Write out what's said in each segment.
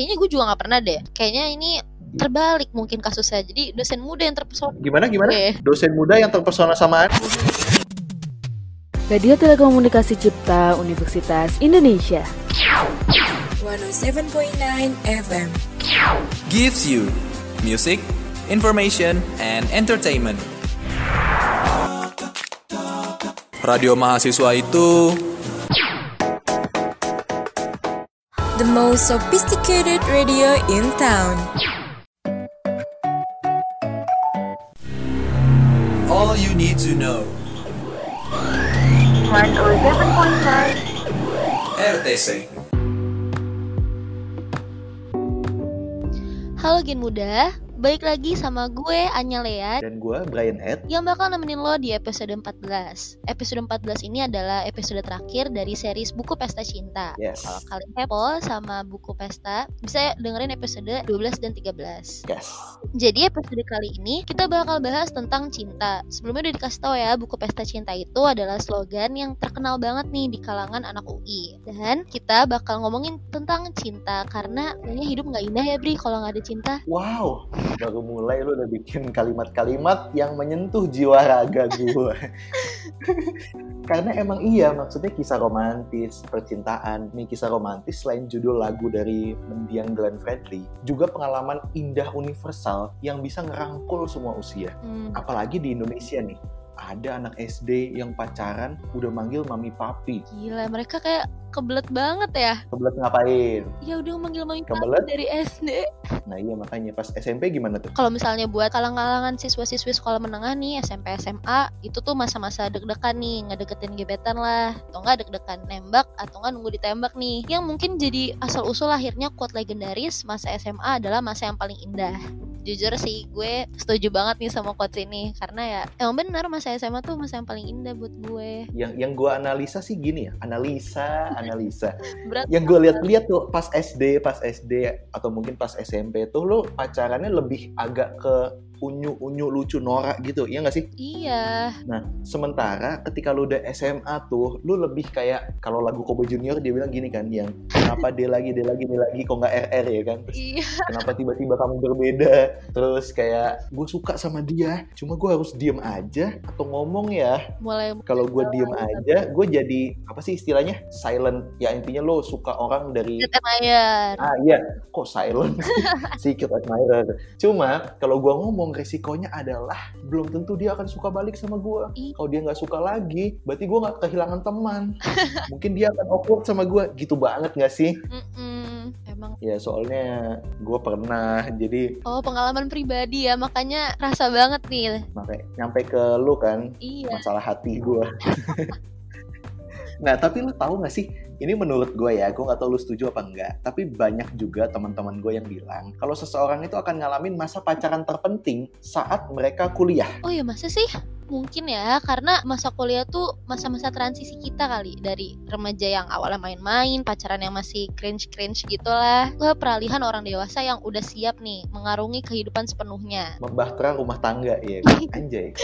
kayaknya gue juga nggak pernah deh kayaknya ini terbalik mungkin kasusnya jadi dosen muda yang terpesona Gimana gimana? gue. Dosen muda yang terpesona sama Radio Telekomunikasi Cipta Universitas Indonesia. 107.9 FM. gives you music, information, and entertainment. Radio mahasiswa itu most sophisticated radio in town. all you need to know. RTC halo Gen Muda balik lagi sama gue Anya Lea dan gue Brian Ed. yang bakal nemenin lo di episode 14 episode 14 ini adalah episode terakhir dari series buku Pesta Cinta Yes. kalau kalian kepo sama buku Pesta bisa dengerin episode 12 dan 13 Yes. Jadi episode kali ini kita bakal bahas tentang cinta. Sebelumnya udah dikasih tahu ya, buku Pesta Cinta itu adalah slogan yang terkenal banget nih di kalangan anak UI. Dan kita bakal ngomongin tentang cinta karena kayaknya hidup nggak indah ya Bri kalau nggak ada cinta. Wow, baru mulai lu udah bikin kalimat-kalimat yang menyentuh jiwa raga gue. Karena emang iya, maksudnya kisah romantis, percintaan. Nih kisah romantis selain judul lagu dari mendiang Glenn Fredly, juga pengalaman indah universal yang bisa ngerangkul semua usia. Hmm. Apalagi di Indonesia nih, ada anak SD yang pacaran udah manggil mami papi. Gila, mereka kayak kebelet banget ya. Kebelet ngapain? Ya udah manggil mami papi Kebelet? dari SD. Nah iya makanya pas SMP gimana tuh? Kalau misalnya buat kalangan-kalangan siswa-siswi sekolah menengah nih, SMP, SMA, itu tuh masa-masa deg-degan nih, ngedeketin gebetan lah, atau enggak deg-degan nembak, atau enggak nunggu ditembak nih. Yang mungkin jadi asal-usul akhirnya quote legendaris, masa SMA adalah masa yang paling indah. Jujur sih, gue setuju banget nih sama quotes ini, karena ya emang bener masa SMA tuh masa yang paling indah buat gue. Yang yang gue analisa sih gini ya, analisa, analisa. Berat yang gue lihat-lihat tuh pas SD, pas SD atau mungkin pas SMP tuh lo pacarannya lebih agak ke unyu-unyu lucu norak gitu, iya nggak sih? Iya, Nah, sementara ketika lu udah SMA tuh, lu lebih kayak kalau lagu Kobe Junior dia bilang gini kan, yang kenapa dia lagi, dia lagi, dia lagi, kok nggak RR ya kan? Terus, iya. kenapa tiba-tiba kamu berbeda? Terus kayak gue suka sama dia, cuma gue harus diem aja atau ngomong ya? Mulai Kalau gue diem aja, gue jadi apa sih istilahnya silent? Ya intinya lo suka orang dari Set admire. ah iya kok silent secret admirer. Cuma kalau gue ngomong resikonya adalah belum tentu dia akan suka balik sama gue. Kalau dia nggak suka lagi, berarti gue nggak kehilangan teman. Mungkin dia akan awkward sama gue. Gitu banget nggak sih? Mm-mm. Emang Ya soalnya gue pernah jadi Oh pengalaman pribadi ya makanya rasa banget nih makanya nyampe ke lu kan Iya masalah hati gue. nah tapi lu tahu nggak sih? Ini menurut gue ya, gue nggak tahu lu setuju apa enggak. Tapi banyak juga teman-teman gue yang bilang kalau seseorang itu akan ngalamin masa pacaran terpenting saat mereka kuliah. Oh ya masa sih? Mungkin ya karena masa kuliah tuh masa-masa transisi kita kali. Dari remaja yang awalnya main-main Pacaran yang masih cringe-cringe gitu lah Ke peralihan orang dewasa yang udah siap nih Mengarungi kehidupan sepenuhnya. Membahtera rumah tangga ya, anjay.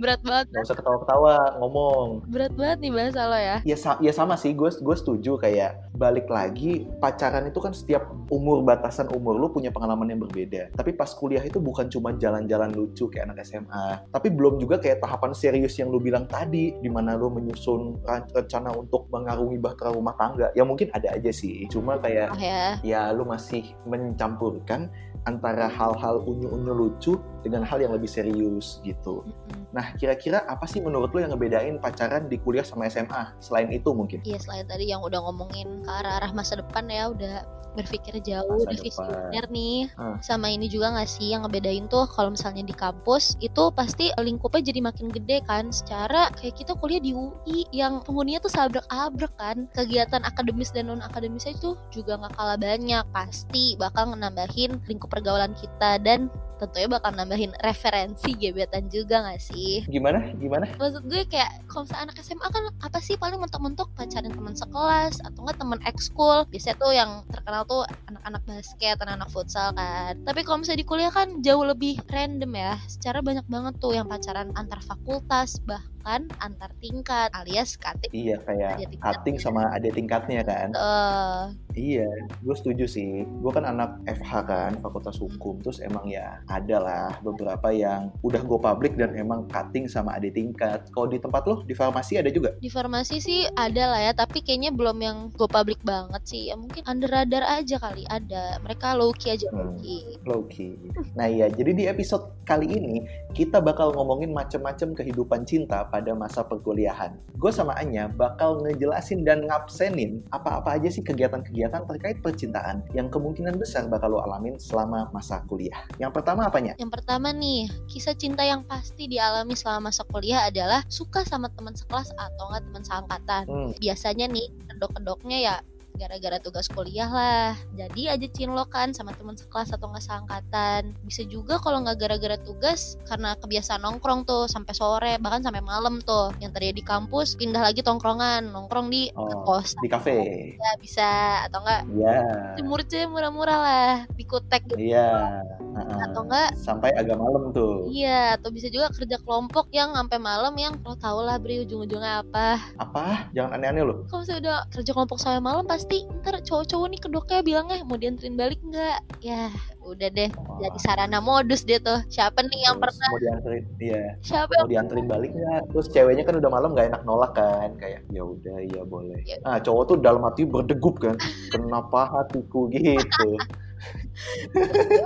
Berat banget. Gak usah ketawa-ketawa, ngomong. Berat banget nih bahasa lo ya. Ya, sa- ya sama sih, gue gue setuju kayak balik lagi pacaran itu kan setiap umur batasan umur lu punya pengalaman yang berbeda. Tapi pas kuliah itu bukan cuma jalan-jalan lucu kayak anak SMA, tapi belum juga kayak tahapan serius yang lu bilang tadi, di mana lu menyusun rencana untuk mengarungi bahtera rumah tangga. Ya mungkin ada aja sih, cuma kayak Oh ya ya lu masih mencampurkan antara hal-hal unyu-unyu lucu dengan hal yang lebih serius gitu. Nah, kira-kira apa sih menurut lu yang ngebedain pacaran di kuliah sama SMA? Selain itu mungkin? Iya selain tadi yang udah ngomongin ke arah-arah masa depan ya Udah berpikir jauh, udah visioner nih Ah. Sama ini juga gak sih yang ngebedain tuh kalau misalnya di kampus Itu pasti lingkupnya jadi makin gede kan Secara kayak kita kuliah di UI yang penghuninya tuh sabrak-abrek kan Kegiatan akademis dan non-akademisnya itu juga gak kalah banyak Pasti bakal nambahin lingkup pergaulan kita Dan tentunya bakal nambahin referensi gebetan juga gak sih? Gimana? Gimana? maksud gue kayak kalau misalnya anak SMA kan apa sih paling mentok-mentok? Pacarin teman sekelas atau enggak teman ekskul? Biasanya tuh yang terkenal tuh anak-anak basket anak-anak futsal kan. Tapi kalau misalnya di kuliah kan jauh lebih random ya. Secara banyak banget tuh yang pacaran antar fakultas bahkan bukan antar tingkat alias kating Iya kayak tingkat. cutting sama adik tingkatnya kan. eh Iya, gue setuju sih. Gue kan anak FH kan, Fakultas Hukum. Terus emang ya ada lah beberapa yang udah go public dan emang cutting sama adik tingkat. Kalau di tempat lo, di farmasi ada juga? di farmasi sih ada lah ya tapi kayaknya belum yang go public banget sih ya mungkin under radar aja kali ada mereka low key aja low Hmm. key Loki. Nah iya, jadi di episode kali ini kita bakal ngomongin macam-macam kehidupan cinta pada masa perkuliahan. Gue sama Anya bakal ngejelasin dan ngabsenin apa-apa aja sih kegiatan-kegiatan terkait percintaan yang kemungkinan besar bakal lo alamin selama masa kuliah. Yang pertama apanya? Yang pertama nih, kisah cinta yang pasti dialami selama masa kuliah adalah suka sama teman sekelas atau enggak teman seangkatan. Hmm, Biasanya nih, kedok-kedoknya ya gara-gara tugas kuliah lah. Jadi aja cinlokan sama teman sekelas atau enggak seangkatan. Bisa juga kalau nggak gara-gara tugas karena kebiasaan nongkrong tuh sampai sore bahkan sampai malam tuh. Yang tadinya di kampus pindah lagi tongkrongan, nongkrong di Oh, kos. di kafe. Ya bisa atau enggak Iya. murce murah-murah lah di kutek gitu. Iya. Heeh. Atau enggak Sampai agak malam tuh. Iya, atau bisa juga kerja kelompok yang sampai malam yang lo tau lah Bri ujung-ujungnya apa. Apa? Jangan aneh-aneh loh. Kalau misalnya udah kerja kelompok sampai malam pasti ntar cowok-cowok nih kedoknya bilangnya mau dianterin balik nggak? Ya udah deh, jadi sarana modus dia tuh. Siapa nih yang Terus pernah? mau dianterin iya Siapa mau yang dianterin balik nggak terus ceweknya kan udah malam nggak enak nolak kan kayak ya udah iya boleh Ya. nah cowok tuh dalam hati berdegup kan kenapa hatiku gitu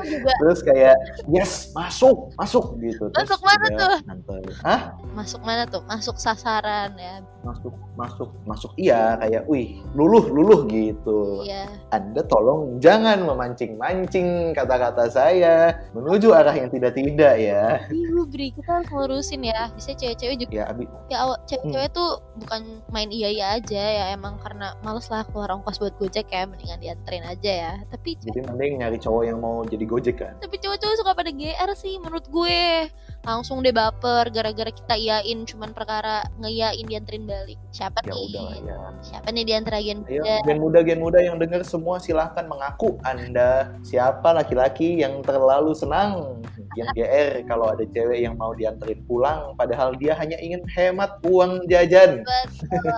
juga terus kayak yes masuk masuk gitu terus Masuk mana tuh? nganter. Hah? masuk mana tuh? Masuk sasaran ya. masuk masuk masuk iya kayak wih luluh luluh gitu Iya. anda tolong jangan memancing-mancing kata-kata saya menuju arah yang tidak-tidak ya Iya Bri, kita harus ngurusin ya. Bisa cewek-cewek juga ya abi ya awal cewek-cewek tuh bukan main iya iya aja ya emang karena males lah keluar ongkos buat gojek ya mendingan dianterin aja ya tapi jadi mending nyari cowok yang mau jadi gojek kan? Tapi cowok-cowok suka pada GR sih menurut gue langsung deh baper gara-gara kita iyain cuman perkara ngeiyain dianterin balik siapa ya nih udah ya siapa nih diantar agen Ayo, muda gen muda, gen muda yang dengar semua silahkan mengaku Anda siapa laki-laki yang terlalu senang yang GR kalau ada cewek yang mau dianterin pulang padahal dia hanya ingin hemat uang jajan. Betul.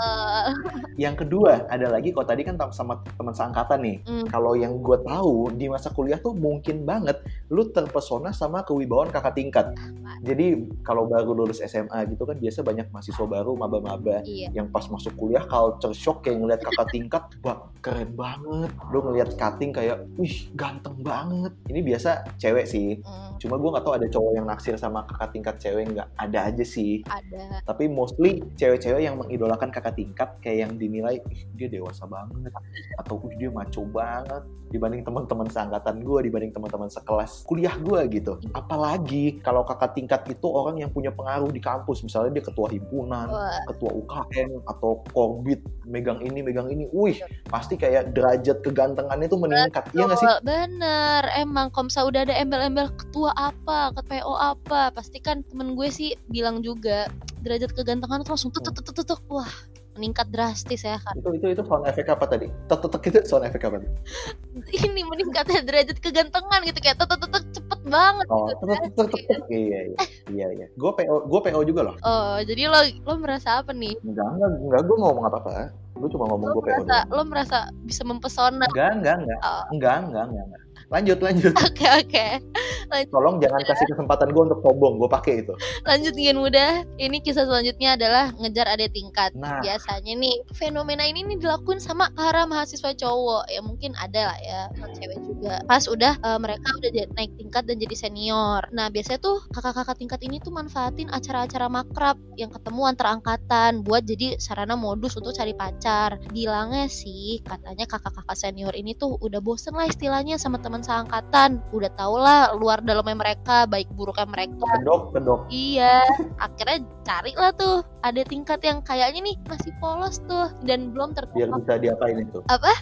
Yang kedua ada lagi kalau tadi kan sama teman seangkatan nih. Hmm. Kalau yang gue tahu di masa kuliah tuh mungkin banget lu terpesona sama kewibawaan kakak tingkat. Jadi kalau baru lulus SMA gitu kan biasa banyak mahasiswa baru maba-maba. Iya. Yang pas masuk kuliah culture shock kayak ngeliat kakak tingkat wah keren banget. Lu ngeliat cutting kayak wih ganteng banget. Ini biasa cewek sih. Hmm, cuma gue nggak tahu ada cowok yang naksir sama kakak tingkat cewek nggak ada aja sih. Ada. Tapi mostly cewek-cewek yang mengidolakan kakak tingkat kayak yang dinilai ih dia dewasa banget. Atau ih dia maco banget. Dibanding teman-teman seangkatan gue dibanding teman-teman sekelas kuliah gue gitu. Apalagi kalau kakak tingkat itu orang yang punya pengaruh di kampus. Misalnya dia ketua himpunan Wah, ketua UKM atau korbit megang ini megang ini, wih pasti kayak derajat kegantengannya tuh meningkat, iya nggak sih? bener. Emang komsa udah ada embel-embel ketua apa ketua PO apa pasti kan temen gue sih bilang juga derajat kegantengan tuh langsung tuk tuk tuk tuk, tuk. wah meningkat drastis ya kan Itu itu itu sound efek apa tadi? Tetetek itu sound efek apa? Tadi? ini meningkatnya derajat kegantengan gitu kayak tuk, cepet banget Oh, gitu. tetetek tetetek. Iya iya iya iya. Gue PO gue PO juga loh. Oh, jadi lo lo merasa apa nih? Enggak enggak enggak gue ngomong apa apa. Gue cuma ngomong gue PO merasa lo merasa bisa mempesona. Enggak enggak enggak Oh. enggak enggak enggak. enggak. Lanjut lanjut. Oke oke. Tolong jangan kasih kesempatan gue untuk sombong. Gue pakai itu. Lanjut Gen Muda. Ini kisah selanjutnya adalah ngejar adik tingkat. Nah. Biasanya nih fenomena ini nih dilakuin sama para mahasiswa cowok. Ya mungkin ada lah ya sama cewek juga. Pas udah eh, mereka udah naik tingkat dan jadi senior. Nah, biasanya tuh kakak-kakak tingkat ini tuh manfaatin acara-acara makrab yang ketemu antar angkatan buat jadi sarana modus untuk cari pacar. Bilangnya sih katanya kakak-kakak senior ini tuh udah bosen lah istilahnya sama teman seangkatan. Udah tau lah luar dalamnya mereka, baik buruknya mereka. Kedok kedok. Iya, akhirnya cari lah tuh ada tingkat yang kayaknya nih masih polos tuh dan belum Biar tertangkap. bisa diapain itu? Apa?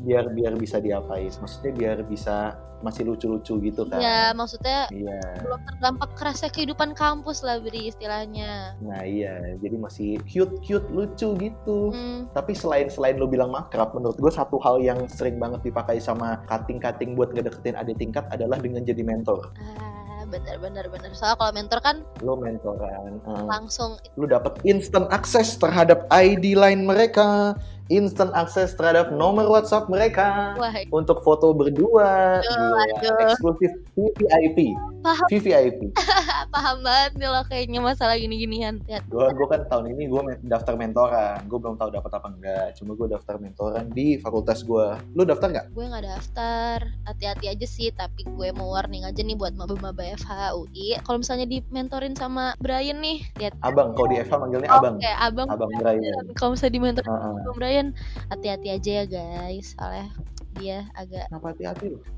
Biar biar bisa diapain. Maksudnya biar bisa masih lucu-lucu gitu kan? Ya maksudnya Iya. belum terdampak kerasnya kehidupan kampus lah beri istilahnya. Nah iya, jadi masih cute-cute lucu gitu. Hmm, Tapi selain selain lo bilang makrab, menurut gue satu hal yang sering banget dipakai sama cutting-cutting buat ngedeketin adik tingkat adalah dengan jadi mentor. ah, bener bener bener soalnya kalau mentor kan Lu mentoran. uh, langsung lu dapat instant akses terhadap ID line mereka, instant akses terhadap nomor WhatsApp mereka. wah Untuk foto berdua, Aduh, aduh. eksklusif VVIP, Paham. VVIP. paham banget nih lo kayaknya masalah gini-ginian Gue gue kan tahun ini gue daftar mentoran, gue belum tahu dapat apa enggak. Cuma gue daftar mentoran di fakultas gue. Lu daftar nggak? gue nggak daftar hati-hati aja sih tapi gue mau warning aja nih buat maba-maba FH UI kalau misalnya di mentorin sama Brian nih lihat Abang, kalau di Eva manggilnya Oke, abang. abang Abang Brian. kalau misalnya di mentorin Heeh. sama Brian hati-hati aja ya guys. Soalnya dia agak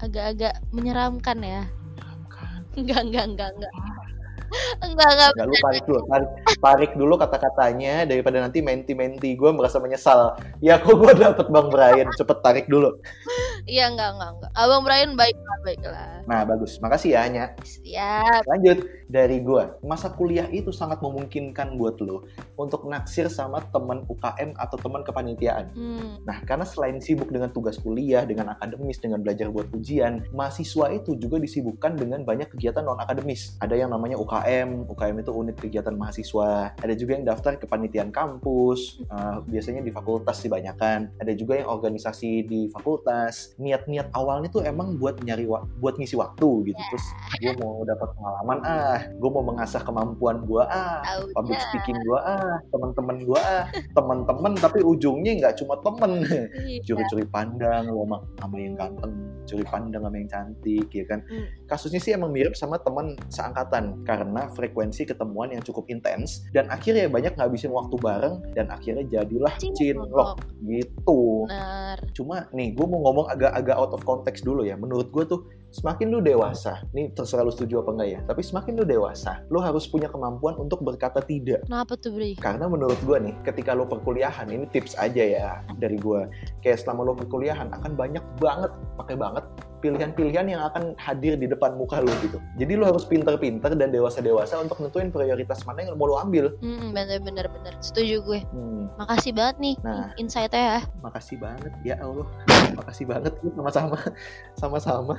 agak-agak menyeramkan ya. Kan. enggak enggak enggak enggak enggak enggak Enggak, lu tarik dulu, tarik, tarik dulu kata-katanya daripada nanti menti-menti gue merasa menyesal. Ya kok gue dapet Bang Brian, cepet tarik dulu. iya enggak enggak enggak abang Brian baiklah baiklah Nah bagus, makasih ya Anya. siap Lanjut dari gue, masa kuliah itu sangat memungkinkan buat lo untuk naksir sama teman UKM atau teman kepanitiaan. hmm. Nah, karena selain sibuk dengan tugas kuliah, dengan akademis, dengan belajar buat ujian, mahasiswa itu juga disibukkan dengan banyak kegiatan non-akademis. Ada yang namanya UKM, UKM itu unit kegiatan mahasiswa. Ada juga yang daftar kepanitiaan kampus, eh, biasanya di fakultas sih banyakan. Ada juga yang organisasi di fakultas. Niat-niat awalnya tuh emang buat nyari buat ngisi waktu gitu. Terus gue mau dapat pengalaman ah, gue mau mengasah kemampuan gue ah, Taunya. public speaking gue ah, teman-teman gue ah, teman-teman tapi ujungnya nggak cuma temen Iya. curi-curi pandang lo sama, sama yang ganteng curi pandang sama yang cantik ya kan Hmm. kasusnya sih emang mirip sama teman seangkatan karena frekuensi ketemuan yang cukup intens dan akhirnya banyak ngabisin waktu bareng dan akhirnya jadilah cinlok gitu. Benar cuma nih gue mau ngomong agak-agak out of context dulu ya. Menurut gue tuh semakin lu dewasa nih terserah lu setuju apa enggak ya tapi semakin lu dewasa lu harus punya kemampuan untuk berkata tidak kenapa tuh Bri karena menurut gue nih, ketika lo perkuliahan, ini tips aja ya dari gue. Kayak selama lo perkuliahan akan banyak banget, pakai banget pilihan-pilihan yang akan hadir di depan muka lo gitu. Jadi lo harus pinter-pinter dan dewasa-dewasa untuk nentuin prioritas mana yang mau lo ambil. hmm, bener bener bener setuju gue Hmm, makasih banget nih Nah. insight-nya ya makasih banget ya Allah. Makasih banget sama-sama. Sama-sama.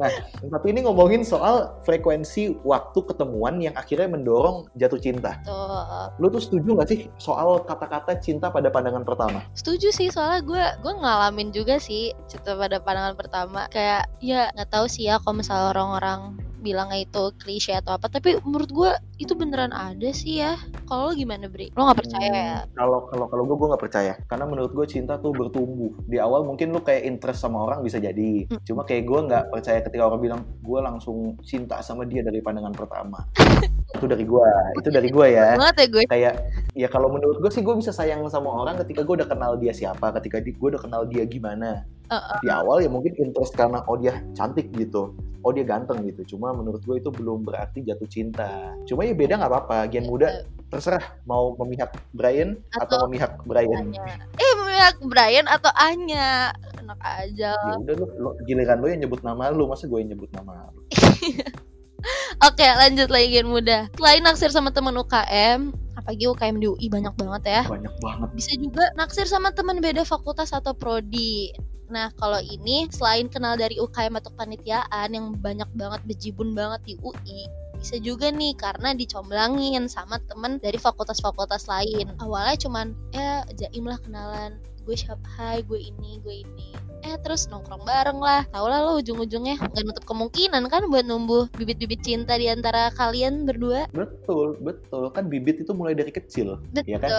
Nah, tapi ini ngomongin soal frekuensi waktu ketemuan yang akhirnya mendorong jatuh cinta. tuh Lo tuh setuju gak sih soal kata-kata cinta pada pandangan pertama? setuju sih soalnya gue gue ngalamin juga sih cinta pada pandangan pertama kayak ya nggak tahu sih ya kalau misalnya orang-orang bilangnya itu klise atau apa tapi menurut gue itu beneran ada sih ya. Kalau lo gimana Bri? Lo nggak percaya? Ya Kalau kalau kalau gue gue nggak percaya. Karena menurut gue cinta tuh bertumbuh. Di awal mungkin lu kayak interest sama orang bisa jadi. Hmm. cuma kayak gue nggak percaya ketika orang bilang gue langsung cinta sama dia dari pandangan pertama. Itu dari gue itu dari gue ya. Banget ya gue. Kayak ya kalau menurut gue sih gue bisa sayang sama orang ketika gue udah kenal dia siapa ketika gue udah kenal dia gimana. Uh-uh. di awal ya mungkin interest karena oh dia cantik gitu oh dia ganteng gitu. Cuma menurut gue itu belum berarti jatuh cinta. Cuma ya beda nggak apa-apa. Gen muda terserah mau memihak Brian atau, Atau memihak Brian. Anya. eh memihak Brian atau Anya. Enak aja. Ya udah lu, lu giliran lu yang nyebut nama lu. Masa gue yang nyebut nama lu? Oke lanjut lagi Gen Muda. Selain naksir sama teman UKM Apalagi UKM di UI banyak banget ya. Banyak banget. Bisa juga naksir sama teman beda fakultas atau prodi Nah kalau ini selain kenal dari UKM atau panitiaan Yang banyak banget bejibun banget di UI bisa juga nih karena dicomblangin sama temen dari fakultas-fakultas lain. Awalnya cuman ya jaim lah kenalan. Gue siapa hai gue ini gue ini eh terus nongkrong bareng lah. Tau lah lo ujung-ujungnya. Nggak nutup kemungkinan kan buat numbuh bibit-bibit cinta di antara kalian berdua. Betul betul. Kan bibit itu mulai dari kecil betul ya kan?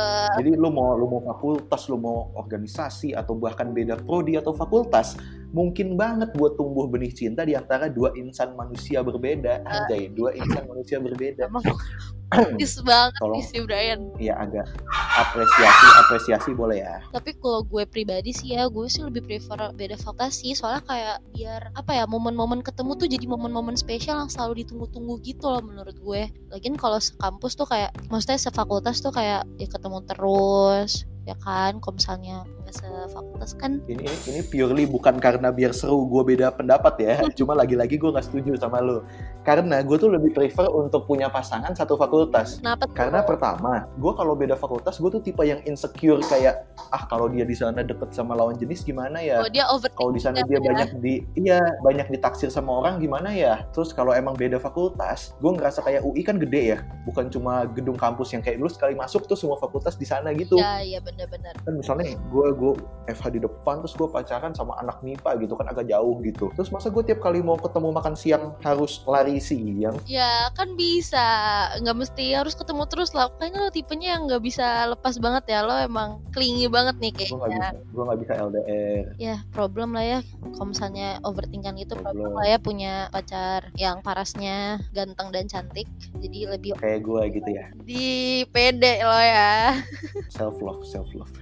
Jadi lu mau lu mau fakultas lu mau organisasi atau bahkan beda prodi atau fakultas mungkin banget buat tumbuh benih cinta di antara dua insan manusia berbeda. Anjay dua insan manusia berbeda. emang banget Tolong. nih si Brian. Ya agak apresiasi apresiasi boleh ya. Tapi kalau gue pribadi sih ya gue sih lebih prefer beda fakultas sih soalnya kayak biar apa ya momen-momen ketemu tuh jadi momen-momen spesial yang selalu ditunggu-tunggu gitu loh menurut gue. Lagian kalau sekampus tuh kayak maksudnya sefakultas tuh kayak ya ketemu terus ya kan kalau misalnya nggak sefakultas kan ini ini ini purely bukan karena biar seru gue beda pendapat ya. Cuma lagi-lagi gue nggak setuju sama lo karena gue tuh lebih prefer untuk punya pasangan satu fakultas. Kenapa tuh? karena pertama gue kalau beda fakultas gue tuh tipe yang insecure kayak ah kalau dia di sana deket sama lawan jenis gimana ya? Oh, dia kalau di sana dia ya. banyak di iya banyak ditaksir sama orang gimana ya? Terus kalau emang beda fakultas gue ngerasa kayak UI kan gede ya. Bukan cuma gedung kampus yang kayak dulu sekali masuk tuh semua fakultas di sana gitu. Ya ya benar-benar kan misalnya gue gue FH di depan terus gue pacaran sama anak MIPA gitu kan agak jauh gitu. Terus masa gue tiap kali mau ketemu makan siang harus lari siang? Ya kan bisa. Nggak mesti harus ketemu terus lah. Kayaknya lo tipenya yang nggak bisa lepas banget ya. Lo emang clingy banget nih gue nggak kayaknya. bisa gue nggak bisa LDR ya problem lah ya. Kalau misalnya overthinkan itu problem Problem. lah ya punya pacar yang parasnya ganteng dan cantik. Jadi lebih kayak gue gitu ya. Di pede lo ya. Self love self love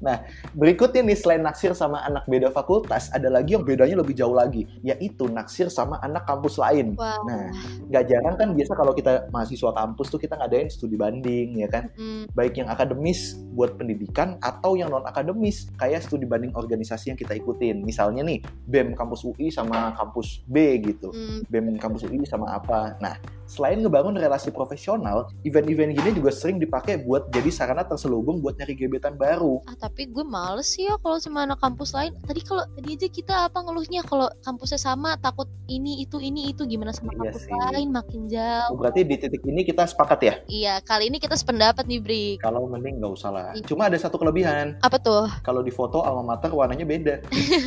Nah, berikutnya nih selain naksir sama anak beda fakultas, ada lagi yang bedanya lebih jauh lagi, yaitu naksir sama anak kampus lain. wow Nah, nggak jarang kan biasa kalau kita mahasiswa kampus tuh kita ngadain studi banding, ya kan? Hmm, Baik yang akademis buat pendidikan atau yang non akademis, kayak studi banding organisasi yang kita ikutin. Misalnya nih, BEM kampus UI sama kampus B gitu. hmm, BEM kampus UI sama apa. Nah, selain ngebangun relasi profesional, event-event gini juga sering dipakai buat jadi sarana terselubung buat nyari gebetan baru. ah tapi gue males sih ya kalau sama anak kampus lain tadi kalau tadi aja kita apa ngeluhnya kalau kampusnya sama takut ini itu ini itu gimana sama Iya kampus sih. lain makin jauh Berarti di titik ini kita sepakat ya? iya kali ini kita sependapat nih Bri Kalau mending nggak usah lah. Iya. Cuma ada satu kelebihan. apa tuh Kalau di foto alma mater warnanya beda.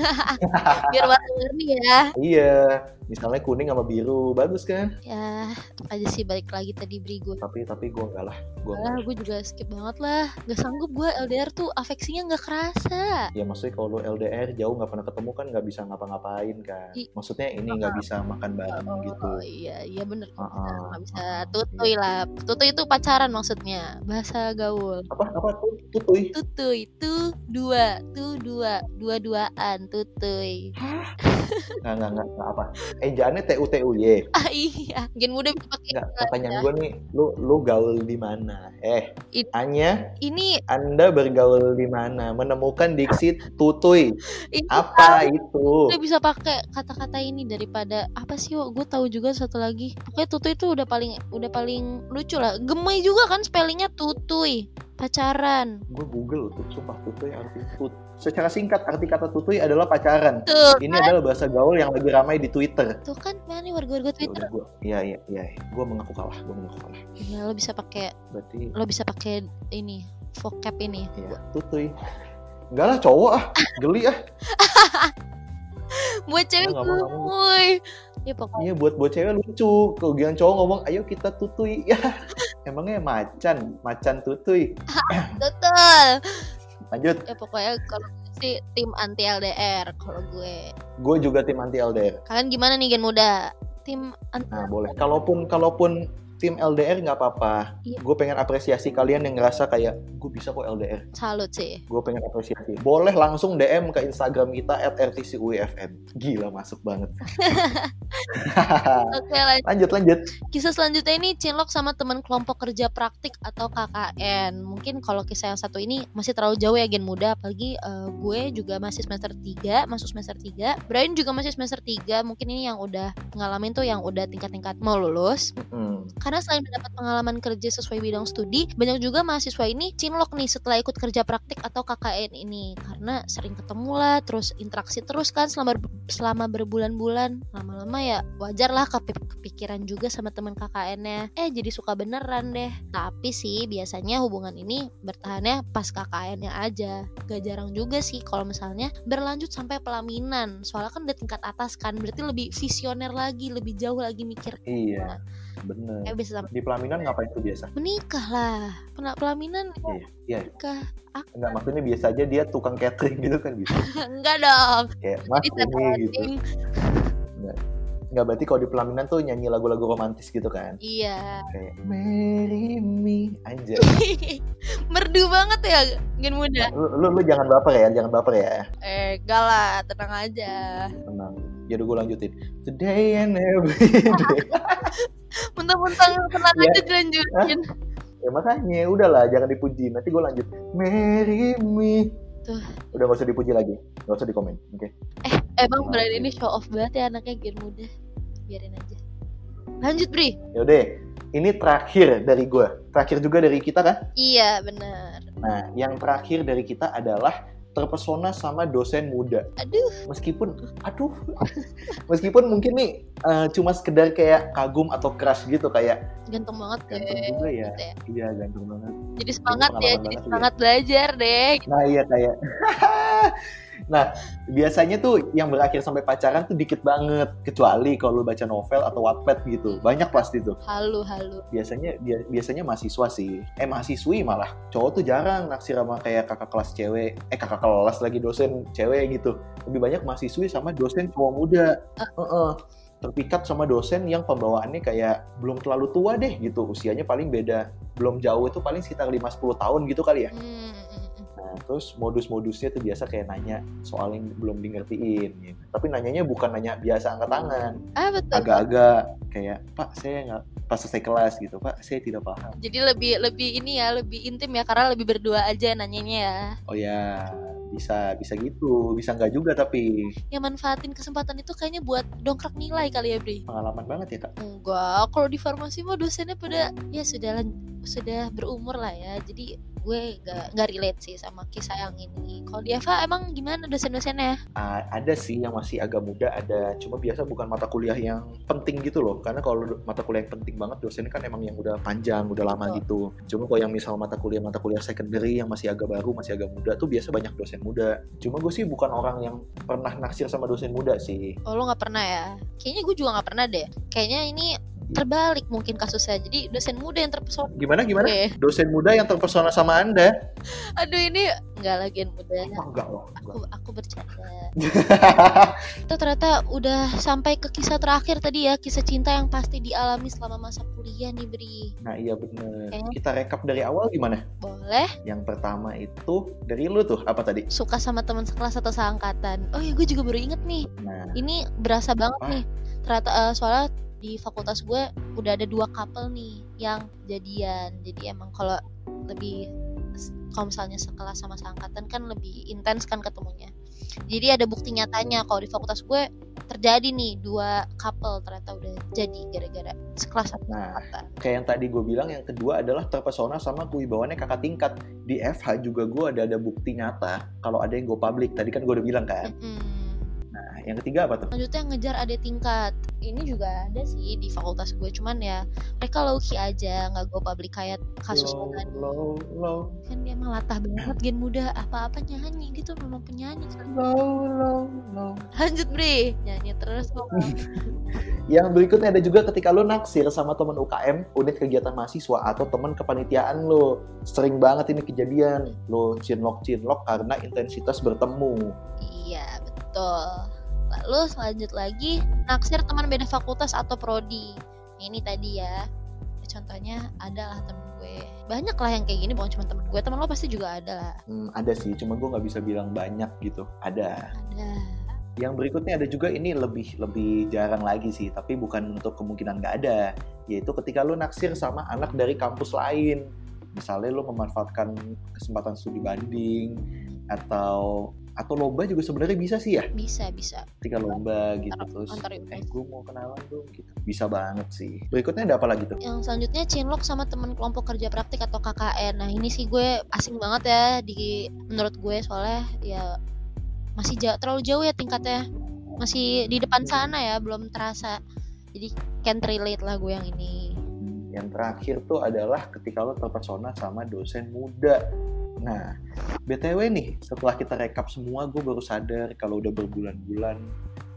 biar warna-warni ya iya. Misalnya kuning sama biru. Bagus kan? ya aja sih balik lagi tadi Bri gue Tapi tapi gue enggak lah. Gue Ah, gue juga skip banget lah. Gak sanggup gue LDR tuh afeksinya gak kerasa. Ya maksudnya kalau lu LDR jauh nggak pernah ketemu kan nggak bisa ngapa-ngapain kan. I- Maksudnya ini nggak bisa makan bareng gitu. Oh iya, iya bener. Ah, Gak bisa. ah, tutuy lah. Tutuy itu pacaran maksudnya. Bahasa gaul. Apa apa? Tuh tutuy? Tutuy itu dua Tuh dua. Dua-duaan Tutuy. Nggak nggak nggak nggak apa. Ejaannya T U T U Y. Ah iya. Gen muda Nggak. itu Pertanyaan gue nih, lu lu gaul di mana? Eh, I- Anya, Ini Anda bergaul di mana? Menemukan diksi tutuy. Ini Apa itu? udah bisa pakai kata-kata ini daripada apa sih gue tahu juga satu lagi pokoknya tutuy itu udah paling udah paling lucu lah gemay juga kan spellingnya tutuy pacaran Gue Google tuh, sumpah tutuy arti tut. Secara singkat arti kata tutuy adalah pacaran. tuh Ini adalah bahasa gaul yang lagi ramai di Twitter. tuh kan mana nih warga-warga Ya Twitter iya iya iya, gue mengaku kalah, gue mengaku kalah. ya lo bisa pakai Berarti lo bisa pakai ini vocab ini ya tutuy. Enggak lah cowok ah, geli ah. buat cewek mau. gemoy ya pokoknya Iya buat buat cewek lucu. Kegiatan cowok ngomong, ayo kita tutuy. Ya, emangnya macan, macan tutuy. betul Lanjut, ya pokoknya kalau sih tim anti LDR kalau gue gue juga tim anti LDR. kalian gimana nih gen muda tim anti Nah boleh. Kalaupun kalaupun tim LDR nggak apa-apa. Iya. Gue pengen apresiasi kalian yang ngerasa kayak gue bisa kok LDR. salut sih Gue pengen apresiasi. Boleh langsung DM ke Instagram kita @rtcuifm. Gila masuk banget. oke lanjut lanjut lanjut. Kisah selanjutnya ini Cinlok sama teman kelompok kerja praktik atau KKN. Mungkin kalau kisah yang satu ini masih terlalu jauh ya gen muda apalagi eh, gue juga masih semester 3, masuk semester 3. Brian juga masih semester 3. Mungkin ini yang udah ngalamin tuh yang udah tingkat-tingkat mau lulus. Hmm. Karena selain mendapat pengalaman kerja sesuai bidang studi, banyak juga mahasiswa ini cinlok nih setelah ikut kerja praktik atau KKN ini karena sering ketemu lah, terus interaksi terus kan selama selama berbulan-bulan. Lama-lama ya wajar lah kepi- kepikiran juga sama teman KKN-nya. Eh jadi suka beneran deh. Tapi sih biasanya hubungan ini bertahannya pas KKN-nya aja. Gak jarang juga sih kalau misalnya berlanjut sampai pelaminan. Soalnya kan udah tingkat atas kan, berarti lebih visioner lagi, lebih jauh lagi mikir. Iya. Bener. Eh bisa Di pelaminan ngapain tuh biasa? menikah lah Pena- pelaminan Iya. Iya. menikah Enggak maksudnya biasa aja dia tukang catering gitu kan bisa. enggak dong Kayak mas ini gitu. setting. Enggak berarti kalau di pelaminan tuh nyanyi lagu-lagu romantis gitu kan. iya Kayak marry me aja. merdu banget ya gen muda Lu, lu, lu jangan baper ya, jangan baper ya. eh enggak lah tenang aja Tenang. Ya udah gue lanjutin. Today and every day. mentang-mentang tenang Iya. aja dilanjutin Ya makanya udahlah jangan dipuji. Nanti gue lanjut. Marry me. Tuh. Udah gak usah dipuji lagi. Gak usah dikomen. Oke. Emang Oke. Brian ini show off banget ya anaknya gen muda. Biarin aja. Lanjut Bri. Yaudah. Ini terakhir dari gue. Terakhir juga dari kita kan? Iya bener. Nah, yang terakhir dari kita adalah terpesona sama dosen muda. Aduh. Meskipun, aduh, meskipun mungkin nih eh, cuma sekedar kayak kagum atau crush gitu kayak Ganteng banget deh. ganteng juga ya. Gitu ya. Iya ganteng banget. Jadi semangat ya, jadi tuh ya. semangat belajar deh. Nah iya kayak, nah biasanya tuh yang berakhir sampai pacaran tuh dikit banget. Kecuali kalau lu baca novel atau Wattpad gitu, banyak pasti tuh. Halu halu. Biasanya dia, biasanya mahasiswa sih, eh mahasiswi malah. Cowok tuh jarang naksir sama kayak kakak kelas cewek, eh kakak kelas lagi dosen cewek gitu. Lebih banyak mahasiswi sama dosen cowok muda. Heeh. terpikat sama dosen yang pembawaannya kayak belum terlalu tua deh gitu usianya paling beda belum jauh itu paling sekitar 5-10 tahun gitu kali ya hmm. Nah, terus modus-modusnya tuh biasa kayak nanya soal yang belum di ngertiin gitu. Tapi nanyanya bukan nanya biasa angkat tangan, Ah betul. agak-agak kayak Pak saya nggak pas selesai kelas gitu, Pak saya tidak paham. Jadi lebih lebih ini ya, lebih intim ya karena lebih berdua aja nanyanya ya. Oh ya bisa bisa gitu, bisa nggak juga tapi Yang manfaatin kesempatan itu kayaknya buat dongkrak nilai kali ya, Bri. pengalaman banget ya kak. Enggak, kalau di farmasi mah dosennya pada ya sudah lan- sudah berumur lah ya. Jadi gue gak, nggak relate sih sama kisah yang ini. Kalau di Eva emang gimana dosen-dosennya? A- ada sih yang masih agak muda ada, cuma biasa bukan mata kuliah yang penting gitu loh. Karena kalau mata kuliah yang penting banget dosennya kan emang yang udah panjang, udah lama Betul. gitu. Cuma kalau yang misal mata kuliah mata kuliah secondary yang masih agak baru, masih agak muda tuh biasa banyak dosen muda. Cuma gue sih bukan orang yang pernah naksir sama dosen muda sih. Oh lo nggak pernah ya? Kayaknya gue juga nggak pernah deh. Kayaknya ini terbalik mungkin kasusnya. Jadi dosen muda yang terpesona. Gimana gimana? Gue. Dosen muda yang terpesona sama anda? Aduh ini nggak lagi yang muda. Oh, enggak loh. Aku aku bercanda. Kita ternyata udah sampai ke kisah terakhir tadi ya, kisah cinta yang pasti dialami selama masa kuliah nih Bri. Nah iya bener. Oke. Kita rekap dari awal gimana? Boleh? Yang pertama itu dari lu tuh apa tadi? Suka sama teman sekelas atau seangkatan. Oh ya gue juga baru inget nih. Nah Ini berasa banget Apa? nih. Ternyata eh, soalnya di fakultas gue udah ada dua couple nih yang jadian. Jadi emang kalau lebih kalau misalnya sekelas sama seangkatan kan lebih intens kan ketemunya. Jadi ada bukti nyatanya kalau di fakultas gue terjadi nih dua couple ternyata udah jadi gara-gara sekelas sama Nah. kayak yang tadi gue bilang yang kedua adalah terpesona sama kewibawaannya kakak tingkat di FH juga gue ada ada bukti nyata kalau ada yang gue publik tadi kan gue udah bilang kan Mm-mm. nah yang ketiga apa tuh Selanjutnya ngejar adik tingkat. Ini juga ada sih di fakultas gue, cuman ya mereka low key aja, nggak gue publik kayak kasus low, lo tadi. low low Kan dia emang latah banget gen muda, apa-apa nyanyi gitu memang penyanyi kan. low low low Lanjut Bre, nyanyi terus yang berikutnya ada juga ketika lo naksir sama teman UKM unit kegiatan mahasiswa atau teman kepanitiaan lo sering banget ini kejadian lo cinlok cinlok karena intensitas bertemu iya, betul. Lalu selanjut lagi naksir teman beda fakultas atau prodi. Nah, ini tadi ya. Contohnya adalah temen gue. Banyak lah yang kayak gini, bukan cuma temen gue. Temen lo pasti juga ada lah. Hmm, ada sih cuma gue nggak bisa bilang banyak gitu ada Ada. Yang berikutnya ada juga ini lebih lebih jarang lagi sih, tapi bukan untuk kemungkinan nggak ada, yaitu ketika lu naksir sama anak dari kampus lain. Misalnya lu memanfaatkan kesempatan studi banding atau atau lomba juga sebenarnya bisa sih ya, Bisa, bisa. ketika lomba gitu Antar- terus antar eh gue mau kenalan dong gitu. Bisa banget sih. Berikutnya ada apa lagi tuh? Yang selanjutnya cinlok sama temen kelompok kerja praktik atau KKN. Nah ini sih gue asing banget ya di menurut gue soalnya ya masih jauh, terlalu jauh ya tingkatnya. Masih di depan sana ya, belum terasa. Jadi can't relate lah gue yang ini. Hmm, Yang terakhir tuh adalah ketika lo terpesona sama dosen muda. Nah, BTW nih, setelah kita rekap semua, gue baru sadar kalau udah berbulan-bulan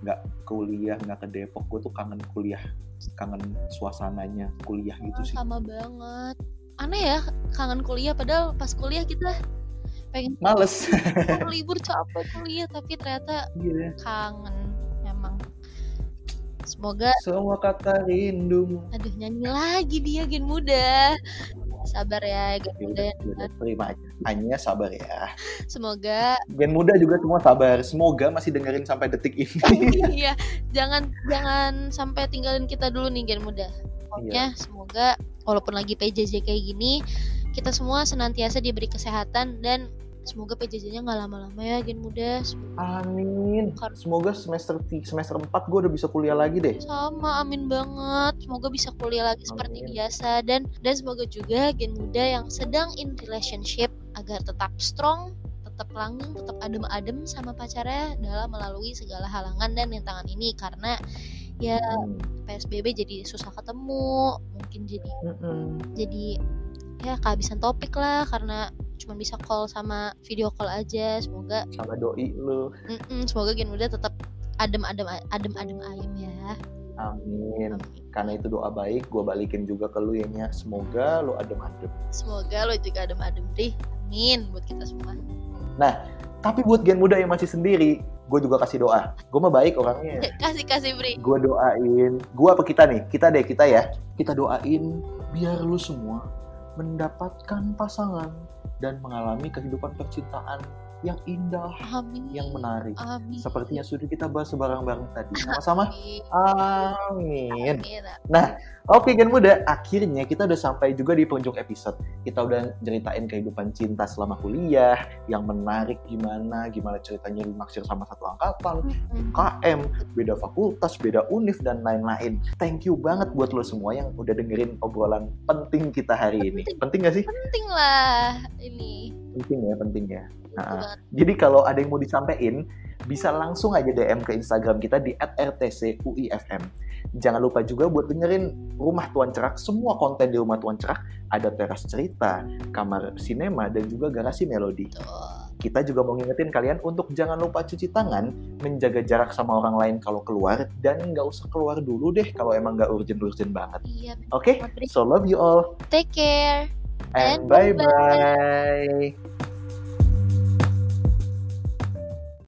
nggak kuliah, nggak ke Depok, gue tuh kangen kuliah, kangen suasananya kuliah gitu sih. Sama banget. Aneh ya, kangen kuliah padahal pas kuliah kita pengen Males. "Oh, libur capek kuliah tapi ternyata Iya. kangen memang. Semoga Semua kata rindumu. aduh nyanyi lagi dia gen muda. Sabar ya gen Ya muda. ya udah, terima aja. Hanya sabar ya. Semoga Gen muda juga semua sabar. Semoga masih dengerin sampai detik ini. iya jangan jangan sampai tinggalin kita dulu nih gen muda. Pokoknya semoga walaupun lagi PJJ kayak gini kita semua senantiasa diberi kesehatan dan semoga PJJ-nya nggak lama-lama ya gen muda Amin. Kar- Semoga semester semester 4 gue udah bisa kuliah lagi deh. sama amin banget semoga bisa kuliah lagi seperti Amin. biasa dan dan semoga juga gen muda yang sedang in relationship agar tetap strong tetap langgeng, tetap adem-adem sama pacarnya dalam melalui segala halangan dan rintangan ini karena ya Hmm. PSBB jadi susah ketemu, mungkin jadi Mm-mm. jadi ya kehabisan topik lah karena cuma bisa call sama video call aja. Semoga Sama doi lu. mm-mm, semoga Gen Muda tetap adem-adem adem-adem ayem ya. Amin. Amin. Karena itu doa baik, gue balikin juga ke lu ya Nya. Semoga lu adem-adem. Semoga lo juga adem-adem deh. Amin buat kita semua. Tapi buat gen muda yang masih sendiri, gue juga kasih doa. Gue mah baik orangnya. kasih kasih Bri. Gue doain, gue apa kita nih? Kita deh, kita ya. Kita doain biar lu semua mendapatkan pasangan dan mengalami kehidupan percintaan yang indah, Amin. yang menarik. Amin. Sepertinya sudah kita bahas bareng-bareng tadi. Sama-sama. Amin. Amin. Amin. Oke Gen Muda, akhirnya kita udah sampai juga di penghujung episode. Kita udah ceritain kehidupan cinta selama kuliah, yang menarik gimana, gimana ceritanya naksir sama satu angkatan. KM, beda fakultas, beda univ, dan lain-lain. Thank you banget buat lo semua yang udah dengerin obrolan penting kita hari ini. Penting gak sih? Penting lah ini. Penting ya, penting ya. Nah. Jadi kalau ada yang mau disampaikan, bisa langsung aja DM ke Instagram kita di @rtcuifm. Jangan lupa juga buat dengerin Rumah Tuan Cerak. Semua konten di Rumah Tuan Cerak ada teras cerita, kamar sinema, dan juga garasi melodi. Kita juga mau ngingetin kalian untuk jangan lupa cuci tangan, menjaga jarak sama orang lain kalau keluar, dan nggak usah keluar dulu deh kalau emang nggak urgent-urgent banget. Iya. Oke? Putri. So love you all, Take care. And And bye-bye.